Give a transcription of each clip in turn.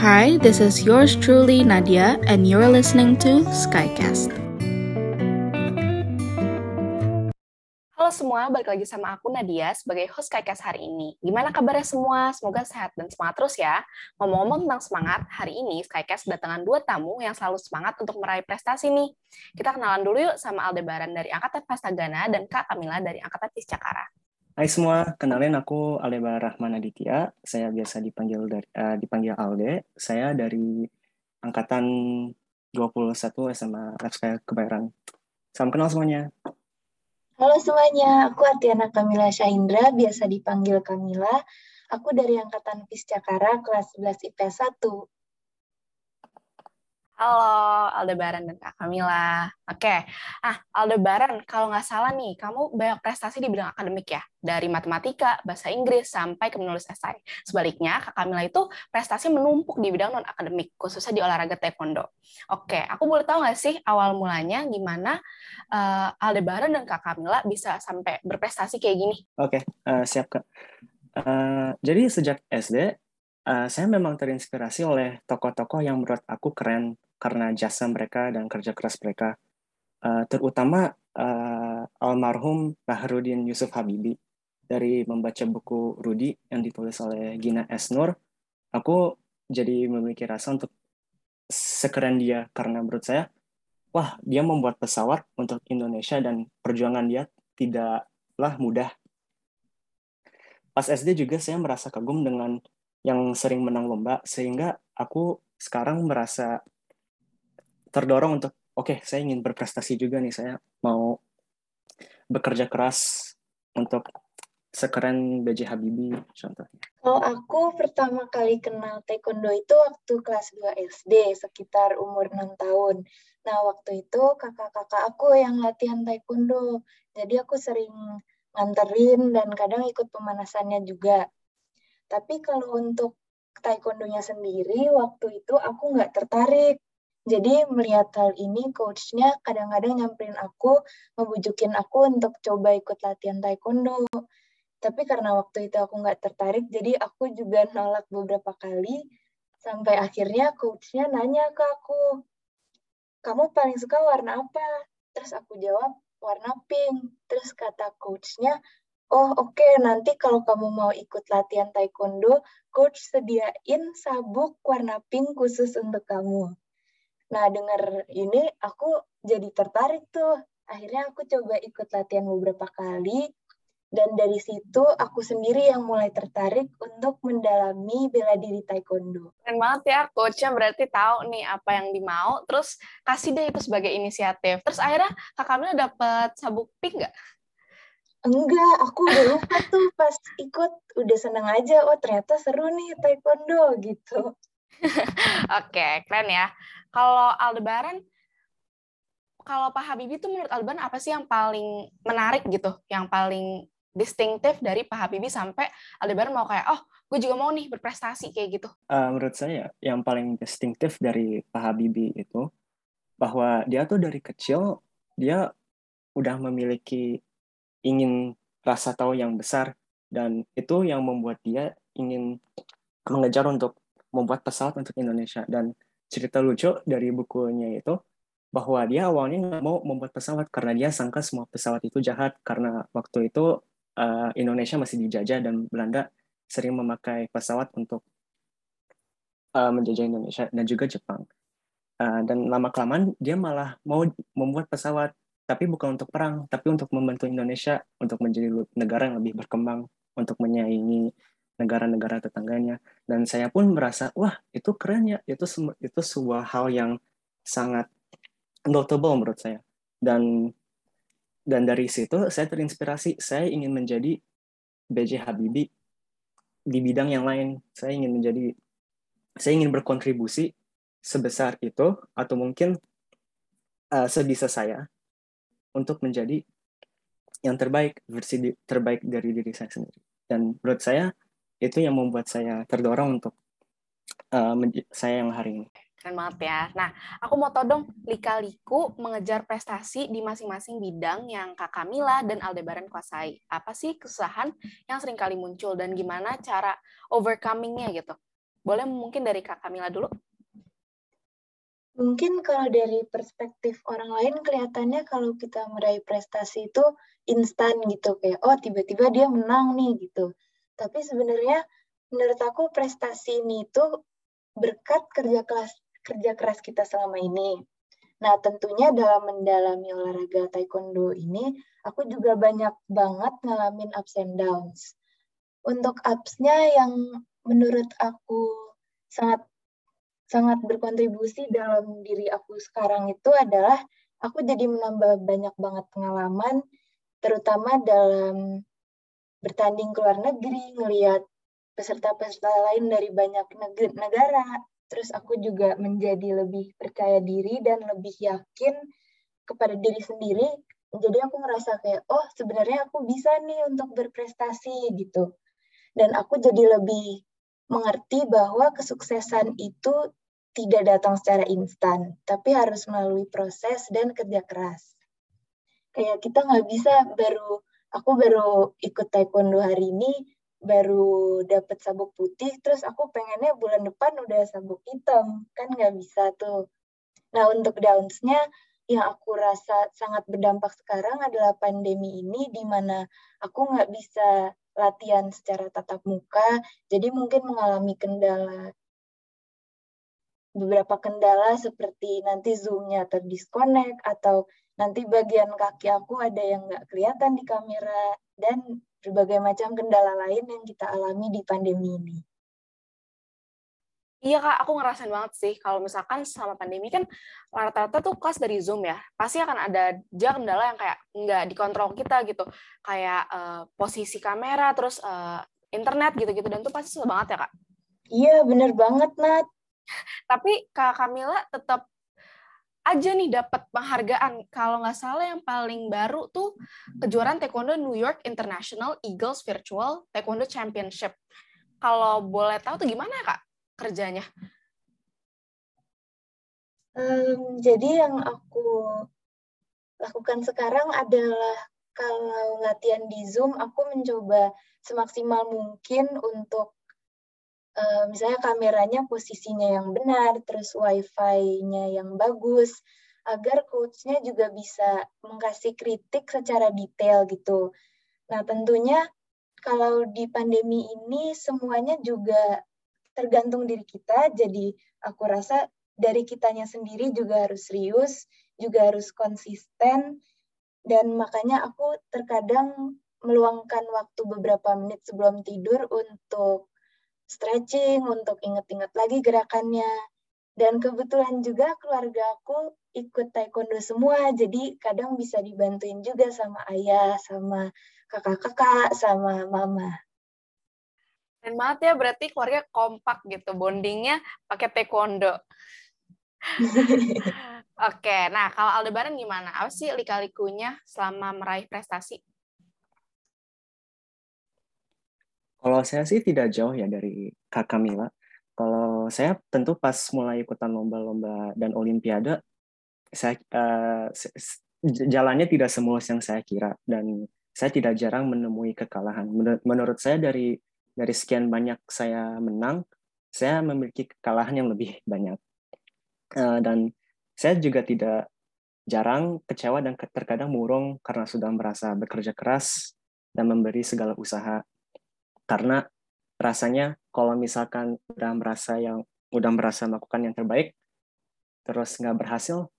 Hi, this is yours truly, Nadia, and you're listening to Skycast. Halo semua, balik lagi sama aku Nadia sebagai host Skycast hari ini. Gimana kabarnya semua? Semoga sehat dan semangat terus ya. Ngomong-ngomong tentang semangat, hari ini Skycast kedatangan dua tamu yang selalu semangat untuk meraih prestasi nih. Kita kenalan dulu yuk sama Aldebaran dari Angkatan Pastagana dan Kak Kamila dari Angkatan Tiscakara. Hai semua, kenalin aku Aleba Rahman Aditya. Saya biasa dipanggil dari uh, dipanggil Alde. Saya dari angkatan 21 SMA Lifestyle Kebayoran. Salam kenal semuanya. Halo semuanya, aku Atiana Kamila Syahindra, biasa dipanggil Kamila. Aku dari angkatan Piscakara kelas 11 IPS 1. Halo Aldebaran dan Kak Kamila. Oke, ah Aldebaran, kalau nggak salah nih, kamu banyak prestasi di bidang akademik ya, dari matematika, bahasa Inggris, sampai ke menulis esai. Sebaliknya, Kak Kamila itu prestasi menumpuk di bidang non akademik, khususnya di olahraga taekwondo. Oke, aku boleh tahu nggak sih awal mulanya gimana uh, Aldebaran dan Kak Kamila bisa sampai berprestasi kayak gini? Oke, uh, siap Kak. Uh, jadi sejak SD, uh, saya memang terinspirasi oleh tokoh-tokoh yang menurut aku keren karena jasa mereka dan kerja keras mereka. Uh, terutama uh, almarhum Baharudin Yusuf Habibi. Dari membaca buku Rudi yang ditulis oleh Gina S. Aku jadi memiliki rasa untuk sekeren dia karena menurut saya, wah dia membuat pesawat untuk Indonesia dan perjuangan dia tidaklah mudah. Pas SD juga saya merasa kagum dengan yang sering menang lomba sehingga aku sekarang merasa terdorong untuk oke okay, saya ingin berprestasi juga nih saya mau bekerja keras untuk sekeren BJ Habibie contohnya. Kalau aku pertama kali kenal taekwondo itu waktu kelas 2 SD sekitar umur 6 tahun. Nah, waktu itu kakak-kakak aku yang latihan taekwondo. Jadi aku sering nganterin dan kadang ikut pemanasannya juga. Tapi kalau untuk taekwondonya sendiri, waktu itu aku nggak tertarik. Jadi melihat hal ini, coachnya kadang-kadang nyamperin aku, ngebujukin aku untuk coba ikut latihan taekwondo. Tapi karena waktu itu aku nggak tertarik, jadi aku juga nolak beberapa kali, sampai akhirnya coachnya nanya ke aku, kamu paling suka warna apa? Terus aku jawab, warna pink. Terus kata coachnya, oh oke okay, nanti kalau kamu mau ikut latihan taekwondo, coach sediain sabuk warna pink khusus untuk kamu. Nah, dengar ini aku jadi tertarik tuh. Akhirnya aku coba ikut latihan beberapa kali, dan dari situ aku sendiri yang mulai tertarik untuk mendalami bela diri taekwondo. Keren banget ya, coachnya berarti tahu nih apa yang dimau, terus kasih deh itu sebagai inisiatif. Terus akhirnya Kak Kamila dapat sabuk pink nggak? Enggak, aku udah lupa tuh pas ikut, udah seneng aja, oh ternyata seru nih taekwondo gitu. Oke, keren ya. Kalau Aldebaran, kalau Pak Habibie itu menurut Aldebaran apa sih yang paling menarik gitu, yang paling distinktif dari Pak Habibie sampai Aldebaran mau kayak, oh gue juga mau nih berprestasi kayak gitu? Uh, menurut saya yang paling distinktif dari Pak Habibie itu bahwa dia tuh dari kecil dia udah memiliki ingin rasa tahu yang besar dan itu yang membuat dia ingin mengejar untuk membuat pesawat untuk Indonesia dan cerita lucu dari bukunya itu bahwa dia awalnya nggak mau membuat pesawat karena dia sangka semua pesawat itu jahat karena waktu itu uh, Indonesia masih dijajah dan Belanda sering memakai pesawat untuk uh, menjajah Indonesia dan juga Jepang. Uh, dan lama kelamaan dia malah mau membuat pesawat tapi bukan untuk perang, tapi untuk membantu Indonesia untuk menjadi negara yang lebih berkembang, untuk menyaingi negara-negara tetangganya. Dan saya pun merasa, wah itu keren ya, itu itu sebuah hal yang sangat notable menurut saya. Dan dan dari situ saya terinspirasi saya ingin menjadi BJ Habibie di bidang yang lain saya ingin menjadi saya ingin berkontribusi sebesar itu atau mungkin uh, sebisa saya untuk menjadi yang terbaik versi terbaik dari diri saya sendiri dan menurut saya itu yang membuat saya terdorong untuk uh, saya yang hari ini Keren banget ya. Nah, aku mau tahu dong, lika-liku mengejar prestasi di masing-masing bidang yang Kak Kamila dan Aldebaran kuasai. Apa sih kesusahan yang sering kali muncul dan gimana cara overcoming-nya gitu? Boleh mungkin dari Kak Kamila dulu? Mungkin kalau dari perspektif orang lain kelihatannya kalau kita meraih prestasi itu instan gitu kayak oh tiba-tiba dia menang nih gitu. Tapi sebenarnya menurut aku prestasi ini itu berkat kerja keras kerja keras kita selama ini. Nah, tentunya dalam mendalami olahraga taekwondo ini, aku juga banyak banget ngalamin ups and downs. Untuk ups-nya yang menurut aku sangat sangat berkontribusi dalam diri aku sekarang itu adalah aku jadi menambah banyak banget pengalaman, terutama dalam bertanding ke luar negeri, ngelihat peserta-peserta lain dari banyak negara, terus aku juga menjadi lebih percaya diri dan lebih yakin kepada diri sendiri. Jadi aku ngerasa kayak oh sebenarnya aku bisa nih untuk berprestasi gitu. Dan aku jadi lebih mengerti bahwa kesuksesan itu tidak datang secara instan tapi harus melalui proses dan kerja keras. Kayak kita nggak bisa baru aku baru ikut taekwondo hari ini baru dapat sabuk putih terus aku pengennya bulan depan udah sabuk hitam. Kan nggak bisa tuh. Nah untuk downs-nya yang aku rasa sangat berdampak sekarang adalah pandemi ini di mana aku nggak bisa latihan secara tatap muka jadi mungkin mengalami kendala beberapa kendala seperti nanti zoom-nya terdisconnect atau nanti bagian kaki aku ada yang nggak kelihatan di kamera dan berbagai macam kendala lain yang kita alami di pandemi ini. Iya kak, aku ngerasain banget sih kalau misalkan selama pandemi kan rata-rata tuh kelas dari Zoom ya, pasti akan ada aja kendala yang kayak nggak dikontrol kita gitu, kayak uh, posisi kamera, terus uh, internet gitu-gitu, dan tuh pasti susah banget ya kak. Iya, bener banget Nat. Tapi kak Kamila tetap aja nih dapat penghargaan. Kalau nggak salah yang paling baru tuh kejuaraan Taekwondo New York International Eagles Virtual Taekwondo Championship. Kalau boleh tahu tuh gimana kak kerjanya? Um, jadi yang aku lakukan sekarang adalah kalau latihan di Zoom, aku mencoba semaksimal mungkin untuk misalnya kameranya posisinya yang benar, terus wifi-nya yang bagus, agar coach-nya juga bisa mengkasih kritik secara detail gitu. Nah tentunya kalau di pandemi ini semuanya juga tergantung diri kita, jadi aku rasa dari kitanya sendiri juga harus serius, juga harus konsisten, dan makanya aku terkadang meluangkan waktu beberapa menit sebelum tidur untuk stretching, untuk inget-inget lagi gerakannya. Dan kebetulan juga keluarga aku ikut taekwondo semua, jadi kadang bisa dibantuin juga sama ayah, sama kakak-kakak, sama mama. Dan banget ya, berarti keluarga kompak gitu, bondingnya pakai taekwondo. Oke, nah kalau Aldebaran gimana? Apa sih lika-likunya selama meraih prestasi? Kalau saya sih tidak jauh ya dari Kak Kamila. Kalau saya tentu pas mulai ikutan lomba-lomba dan olimpiade, saya uh, jalannya tidak semulus yang saya kira dan saya tidak jarang menemui kekalahan. Menurut saya dari dari sekian banyak saya menang, saya memiliki kekalahan yang lebih banyak. Uh, dan saya juga tidak jarang kecewa dan terkadang murung karena sudah merasa bekerja keras dan memberi segala usaha karena rasanya kalau misalkan udah merasa yang udah merasa melakukan yang terbaik terus nggak berhasil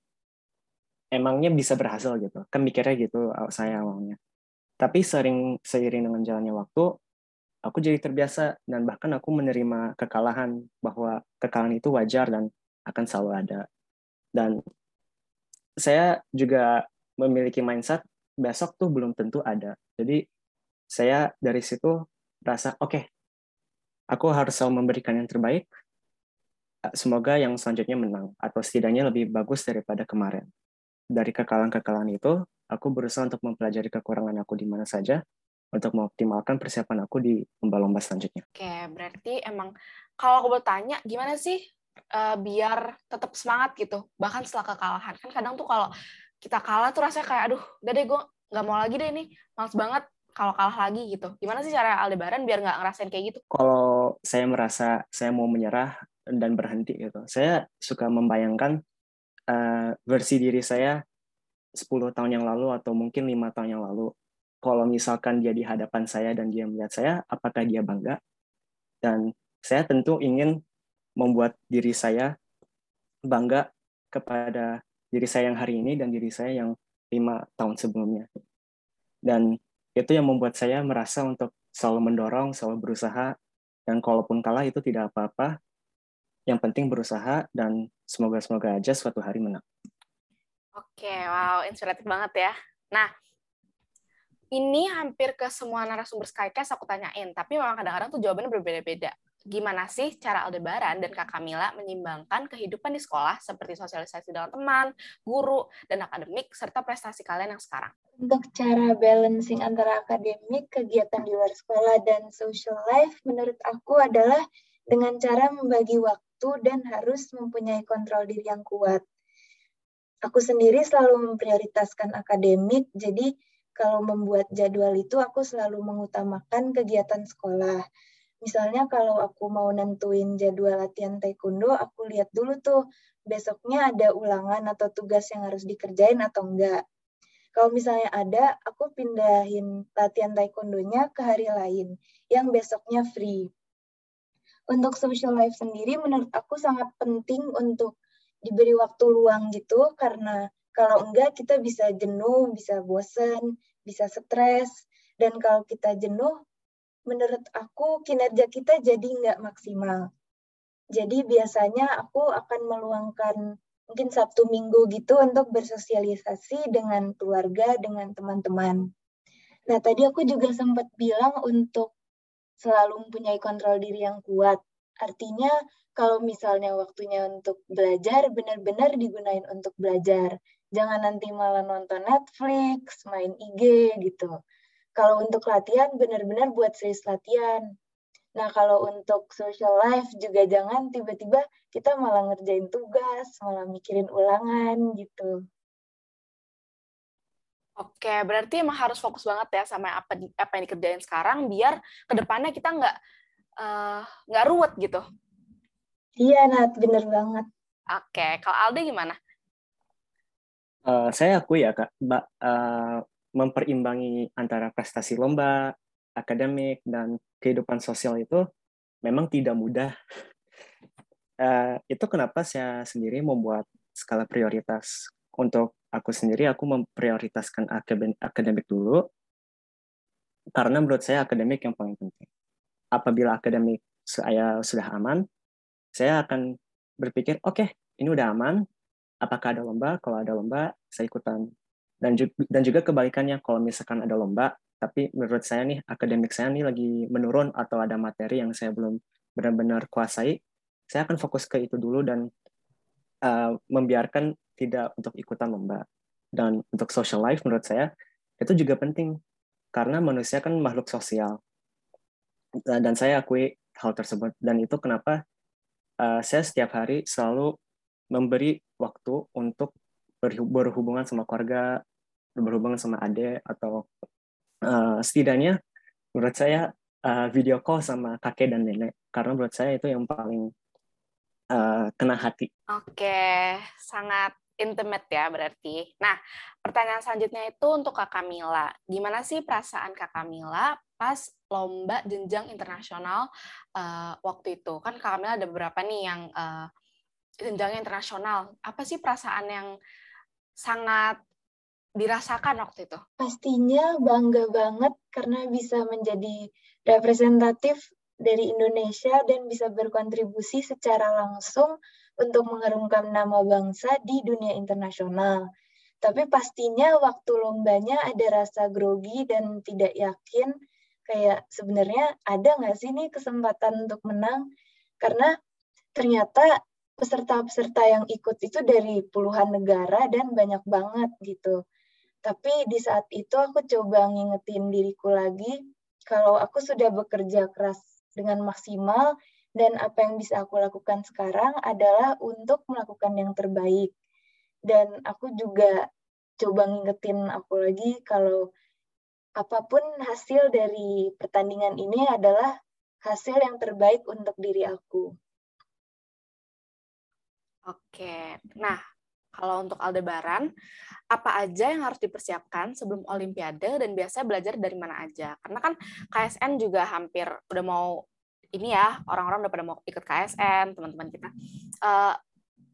emangnya bisa berhasil gitu. Kan mikirnya gitu saya awalnya. Tapi sering seiring dengan jalannya waktu aku jadi terbiasa dan bahkan aku menerima kekalahan bahwa kekalahan itu wajar dan akan selalu ada. Dan saya juga memiliki mindset besok tuh belum tentu ada. Jadi saya dari situ rasa oke okay, aku harus selalu memberikan yang terbaik. Semoga yang selanjutnya menang atau setidaknya lebih bagus daripada kemarin. Dari kekalahan-kekalahan itu aku berusaha untuk mempelajari kekurangan aku di mana saja untuk mengoptimalkan persiapan aku di lomba-lomba selanjutnya. Oke, berarti emang kalau aku bertanya gimana sih uh, biar tetap semangat gitu bahkan setelah kekalahan? Kan kadang tuh kalau kita kalah tuh rasanya kayak aduh udah deh gue nggak mau lagi deh ini males banget kalau kalah lagi gitu. Gimana sih cara Aldebaran biar nggak ngerasain kayak gitu? Kalau saya merasa saya mau menyerah dan berhenti gitu, saya suka membayangkan uh, versi diri saya 10 tahun yang lalu atau mungkin lima tahun yang lalu. Kalau misalkan dia di hadapan saya dan dia melihat saya, apakah dia bangga? Dan saya tentu ingin membuat diri saya bangga kepada diri saya yang hari ini dan diri saya yang lima tahun sebelumnya. Dan itu yang membuat saya merasa untuk selalu mendorong, selalu berusaha, dan kalaupun kalah itu tidak apa-apa. Yang penting berusaha dan semoga-semoga aja suatu hari menang. Oke, wow, inspiratif banget ya. Nah, ini hampir ke semua narasumber Skycast aku tanyain, tapi memang kadang-kadang tuh jawabannya berbeda-beda gimana sih cara Aldebaran dan Kak Kamila menyimbangkan kehidupan di sekolah seperti sosialisasi dengan teman, guru, dan akademik, serta prestasi kalian yang sekarang? Untuk cara balancing antara akademik, kegiatan di luar sekolah, dan social life, menurut aku adalah dengan cara membagi waktu dan harus mempunyai kontrol diri yang kuat. Aku sendiri selalu memprioritaskan akademik, jadi kalau membuat jadwal itu aku selalu mengutamakan kegiatan sekolah Misalnya kalau aku mau nentuin jadwal latihan taekwondo, aku lihat dulu tuh besoknya ada ulangan atau tugas yang harus dikerjain atau enggak. Kalau misalnya ada, aku pindahin latihan taekwondonya ke hari lain yang besoknya free. Untuk social life sendiri menurut aku sangat penting untuk diberi waktu luang gitu karena kalau enggak kita bisa jenuh, bisa bosen, bisa stres dan kalau kita jenuh menurut aku kinerja kita jadi nggak maksimal. Jadi biasanya aku akan meluangkan mungkin Sabtu Minggu gitu untuk bersosialisasi dengan keluarga, dengan teman-teman. Nah, tadi aku juga sempat bilang untuk selalu mempunyai kontrol diri yang kuat. Artinya kalau misalnya waktunya untuk belajar, benar-benar digunain untuk belajar. Jangan nanti malah nonton Netflix, main IG gitu. Kalau untuk latihan, benar-benar buat serius latihan. Nah, kalau untuk social life juga jangan tiba-tiba kita malah ngerjain tugas, malah mikirin ulangan gitu. Oke, berarti emang harus fokus banget ya sama apa di, apa yang dikerjain sekarang biar ke depannya kita nggak uh, nggak ruwet gitu. Iya, Nat, bener banget. Oke, kalau Alde gimana? Uh, saya akui ya, Kak. Mbak, uh, memperimbangi antara prestasi lomba, akademik, dan kehidupan sosial itu memang tidak mudah. Uh, itu kenapa saya sendiri membuat skala prioritas. Untuk aku sendiri, aku memprioritaskan akademik dulu, karena menurut saya akademik yang paling penting. Apabila akademik saya sudah aman, saya akan berpikir, oke, okay, ini udah aman, apakah ada lomba? Kalau ada lomba, saya ikutan dan juga, dan juga kebalikannya kalau misalkan ada lomba tapi menurut saya nih akademik saya nih lagi menurun atau ada materi yang saya belum benar-benar kuasai saya akan fokus ke itu dulu dan uh, membiarkan tidak untuk ikutan lomba. Dan untuk social life menurut saya itu juga penting. Karena manusia kan makhluk sosial. Dan saya akui hal tersebut. Dan itu kenapa uh, saya setiap hari selalu memberi waktu untuk berhubungan sama keluarga, berhubungan sama ade atau uh, setidaknya menurut saya uh, video call sama kakek dan nenek karena menurut saya itu yang paling uh, kena hati. Oke, sangat intimate ya berarti. Nah, pertanyaan selanjutnya itu untuk Kak Kamila. Gimana sih perasaan Kak Kamila pas lomba jenjang internasional uh, waktu itu? Kan Kak Kamila ada beberapa nih yang uh, jenjangnya internasional. Apa sih perasaan yang sangat dirasakan waktu itu? Pastinya bangga banget karena bisa menjadi representatif dari Indonesia dan bisa berkontribusi secara langsung untuk mengharumkan nama bangsa di dunia internasional. Tapi pastinya waktu lombanya ada rasa grogi dan tidak yakin kayak sebenarnya ada nggak sih nih kesempatan untuk menang? Karena ternyata peserta-peserta yang ikut itu dari puluhan negara dan banyak banget gitu. Tapi di saat itu aku coba ngingetin diriku lagi kalau aku sudah bekerja keras dengan maksimal dan apa yang bisa aku lakukan sekarang adalah untuk melakukan yang terbaik. Dan aku juga coba ngingetin aku lagi kalau apa pun hasil dari pertandingan ini adalah hasil yang terbaik untuk diri aku. Oke, nah kalau untuk Aldebaran, apa aja yang harus dipersiapkan sebelum Olimpiade dan biasanya belajar dari mana aja? Karena kan KSN juga hampir udah mau ini ya orang-orang udah pada mau ikut KSN teman-teman kita. Uh,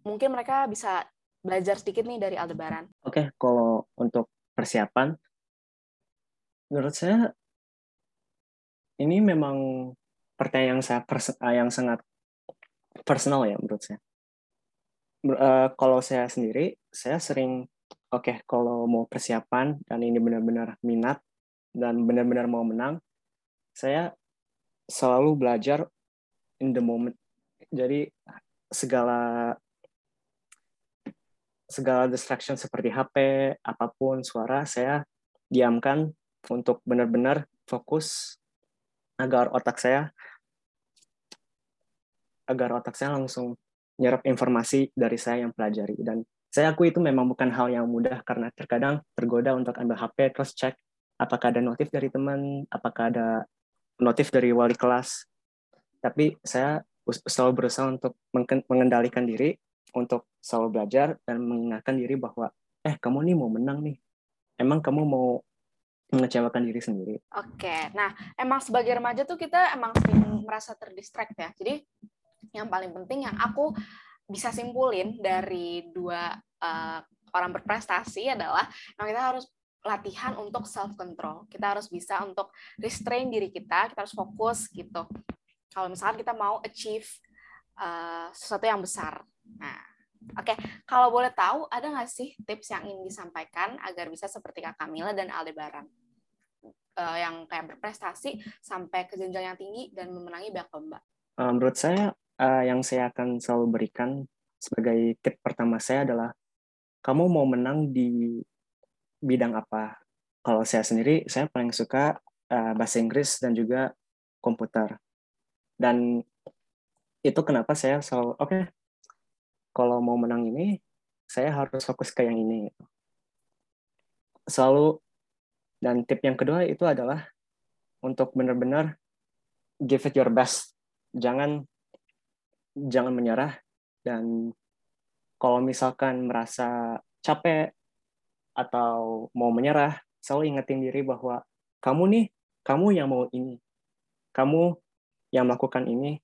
mungkin mereka bisa belajar sedikit nih dari Aldebaran. Oke, okay, kalau untuk persiapan, menurut saya ini memang pertanyaan yang saya yang sangat personal ya menurut saya. Uh, kalau saya sendiri, saya sering oke okay, kalau mau persiapan dan ini benar-benar minat dan benar-benar mau menang, saya selalu belajar in the moment. Jadi segala segala distraction seperti HP, apa pun suara saya diamkan untuk benar-benar fokus agar otak saya agar otak saya langsung nyerap informasi dari saya yang pelajari dan saya akui itu memang bukan hal yang mudah karena terkadang tergoda untuk ambil HP terus cek apakah ada notif dari teman, apakah ada notif dari wali kelas. Tapi saya selalu berusaha untuk mengendalikan diri, untuk selalu belajar dan mengingatkan diri bahwa, eh kamu nih mau menang nih. Emang kamu mau mengecewakan diri sendiri. Oke, nah emang sebagai remaja tuh kita emang sering merasa terdistract ya. Jadi yang paling penting yang aku bisa simpulin dari dua uh, orang berprestasi adalah yang kita harus latihan untuk self control. Kita harus bisa untuk restrain diri kita, kita harus fokus gitu. Kalau misalkan kita mau achieve uh, sesuatu yang besar. Nah, oke. Okay. Kalau boleh tahu, ada nggak sih tips yang ingin disampaikan agar bisa seperti Kak Kamila dan Aldebaran? Uh, yang kayak berprestasi sampai ke jenjang yang tinggi dan memenangi banyak lomba. Menurut saya, uh, yang saya akan selalu berikan sebagai tip pertama saya adalah kamu mau menang di bidang apa? Kalau saya sendiri, saya paling suka uh, bahasa Inggris dan juga komputer. Dan itu kenapa saya selalu, oke, okay, kalau mau menang ini, saya harus fokus ke yang ini. Selalu, dan tip yang kedua itu adalah untuk benar-benar give it your best. Jangan jangan menyerah dan kalau misalkan merasa capek atau mau menyerah, selalu ingetin diri bahwa kamu nih, kamu yang mau ini. Kamu yang melakukan ini,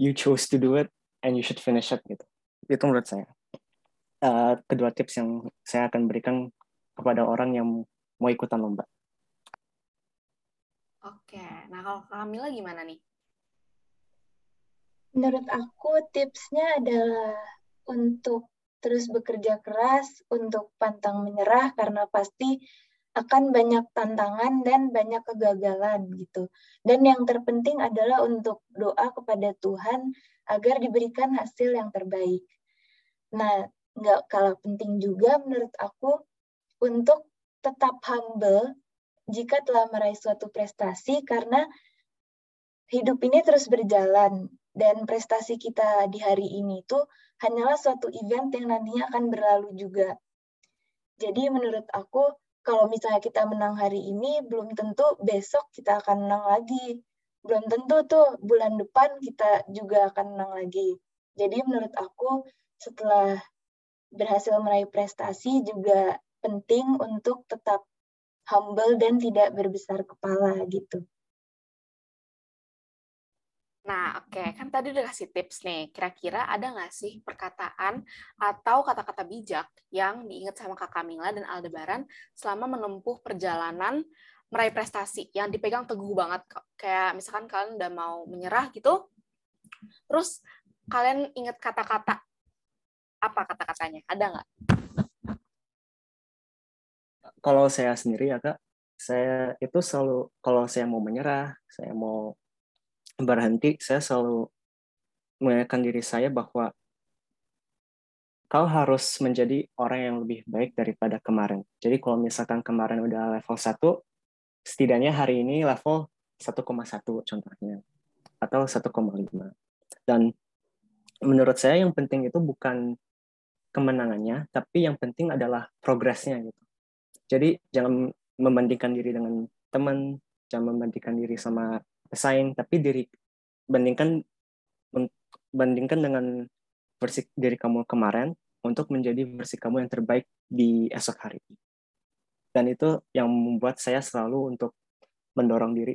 you chose to do it, and you should finish it. Gitu. Itu menurut saya. Uh, kedua tips yang saya akan berikan kepada orang yang mau ikutan lomba. Oke, nah kalau Kamila gimana nih? Menurut aku tipsnya adalah untuk terus bekerja keras untuk pantang menyerah karena pasti akan banyak tantangan dan banyak kegagalan gitu. Dan yang terpenting adalah untuk doa kepada Tuhan agar diberikan hasil yang terbaik. Nah, nggak kalah penting juga menurut aku untuk tetap humble jika telah meraih suatu prestasi karena hidup ini terus berjalan dan prestasi kita di hari ini itu hanyalah suatu event yang nantinya akan berlalu juga. Jadi menurut aku kalau misalnya kita menang hari ini belum tentu besok kita akan menang lagi. Belum tentu tuh bulan depan kita juga akan menang lagi. Jadi menurut aku setelah berhasil meraih prestasi juga penting untuk tetap humble dan tidak berbesar kepala gitu. Nah, oke, okay. kan tadi udah kasih tips nih. Kira-kira ada nggak sih perkataan atau kata-kata bijak yang diingat sama Kak Kamila dan Aldebaran selama menempuh perjalanan meraih prestasi yang dipegang teguh banget? Kayak misalkan kalian udah mau menyerah gitu, terus kalian ingat kata-kata apa kata-katanya? Ada nggak? Kalau saya sendiri ya kak, saya itu selalu kalau saya mau menyerah, saya mau berhenti, saya selalu mengingatkan diri saya bahwa kau harus menjadi orang yang lebih baik daripada kemarin. Jadi kalau misalkan kemarin udah level 1, setidaknya hari ini level 1,1 contohnya. Atau 1,5. Dan menurut saya yang penting itu bukan kemenangannya, tapi yang penting adalah progresnya gitu. Jadi jangan membandingkan diri dengan teman, jangan membandingkan diri sama pesaing, tapi diri bandingkan bandingkan dengan versi diri kamu kemarin untuk menjadi versi kamu yang terbaik di esok hari. Dan itu yang membuat saya selalu untuk mendorong diri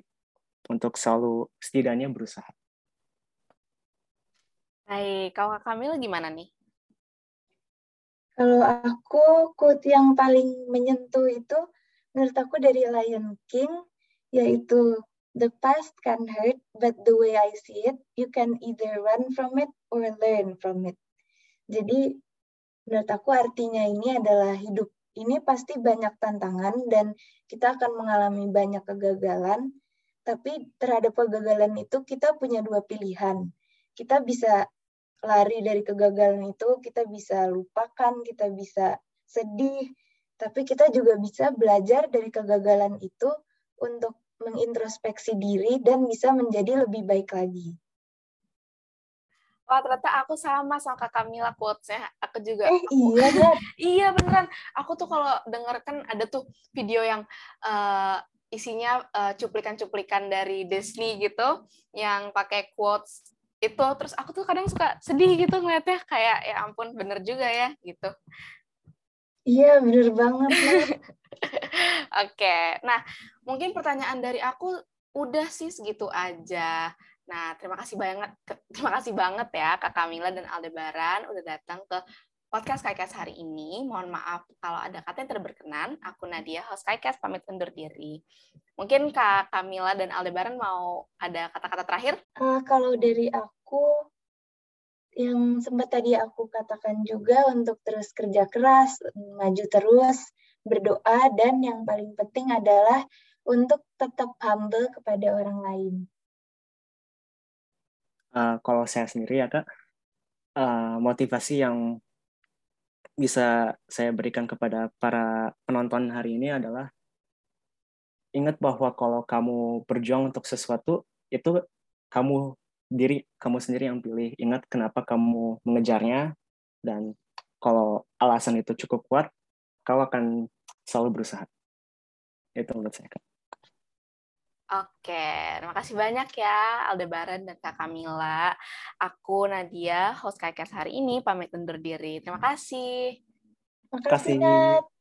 untuk selalu setidaknya berusaha. Baik, kalau Kak Kamil gimana nih? Kalau aku, quote yang paling menyentuh itu menurut aku dari Lion King, yaitu The past can hurt, but the way I see it, you can either run from it or learn from it. Jadi, menurut aku artinya ini adalah hidup ini pasti banyak tantangan dan kita akan mengalami banyak kegagalan, tapi terhadap kegagalan itu kita punya dua pilihan. Kita bisa lari dari kegagalan itu, kita bisa lupakan, kita bisa sedih, tapi kita juga bisa belajar dari kegagalan itu untuk mengintrospeksi diri dan bisa menjadi lebih baik lagi. Wah, ternyata aku sama sama Kak Kamila quotes-nya. Aku juga. Eh, iya, kan? iya, beneran. Aku tuh kalau denger kan ada tuh video yang uh, isinya uh, cuplikan-cuplikan dari Disney gitu, yang pakai quotes itu. Terus aku tuh kadang suka sedih gitu ngeliatnya, kayak ya ampun, bener juga ya, gitu. Iya, bener banget. Oke, nah mungkin pertanyaan dari aku udah sih segitu aja. Nah, terima kasih banget, terima kasih banget ya Kak Kamila dan Aldebaran udah datang ke podcast KaiKas hari ini. Mohon maaf kalau ada kata yang tidak berkenan. Aku Nadia, host KaiKas, pamit undur diri. Mungkin Kak Kamila dan Aldebaran mau ada kata-kata terakhir? Uh, kalau dari aku, yang sempat tadi aku katakan juga untuk terus kerja keras, maju terus, berdoa, dan yang paling penting adalah untuk tetap humble kepada orang lain. Uh, kalau saya sendiri ya kak, uh, motivasi yang bisa saya berikan kepada para penonton hari ini adalah ingat bahwa kalau kamu berjuang untuk sesuatu itu kamu diri kamu sendiri yang pilih. Ingat kenapa kamu mengejarnya dan kalau alasan itu cukup kuat, kau akan selalu berusaha. Itu menurut saya. Kak. Oke, terima kasih banyak ya Aldebaran dan Kak Kamila. Aku Nadia, host KKS hari ini, pamit undur diri. Terima kasih. Terima kasih.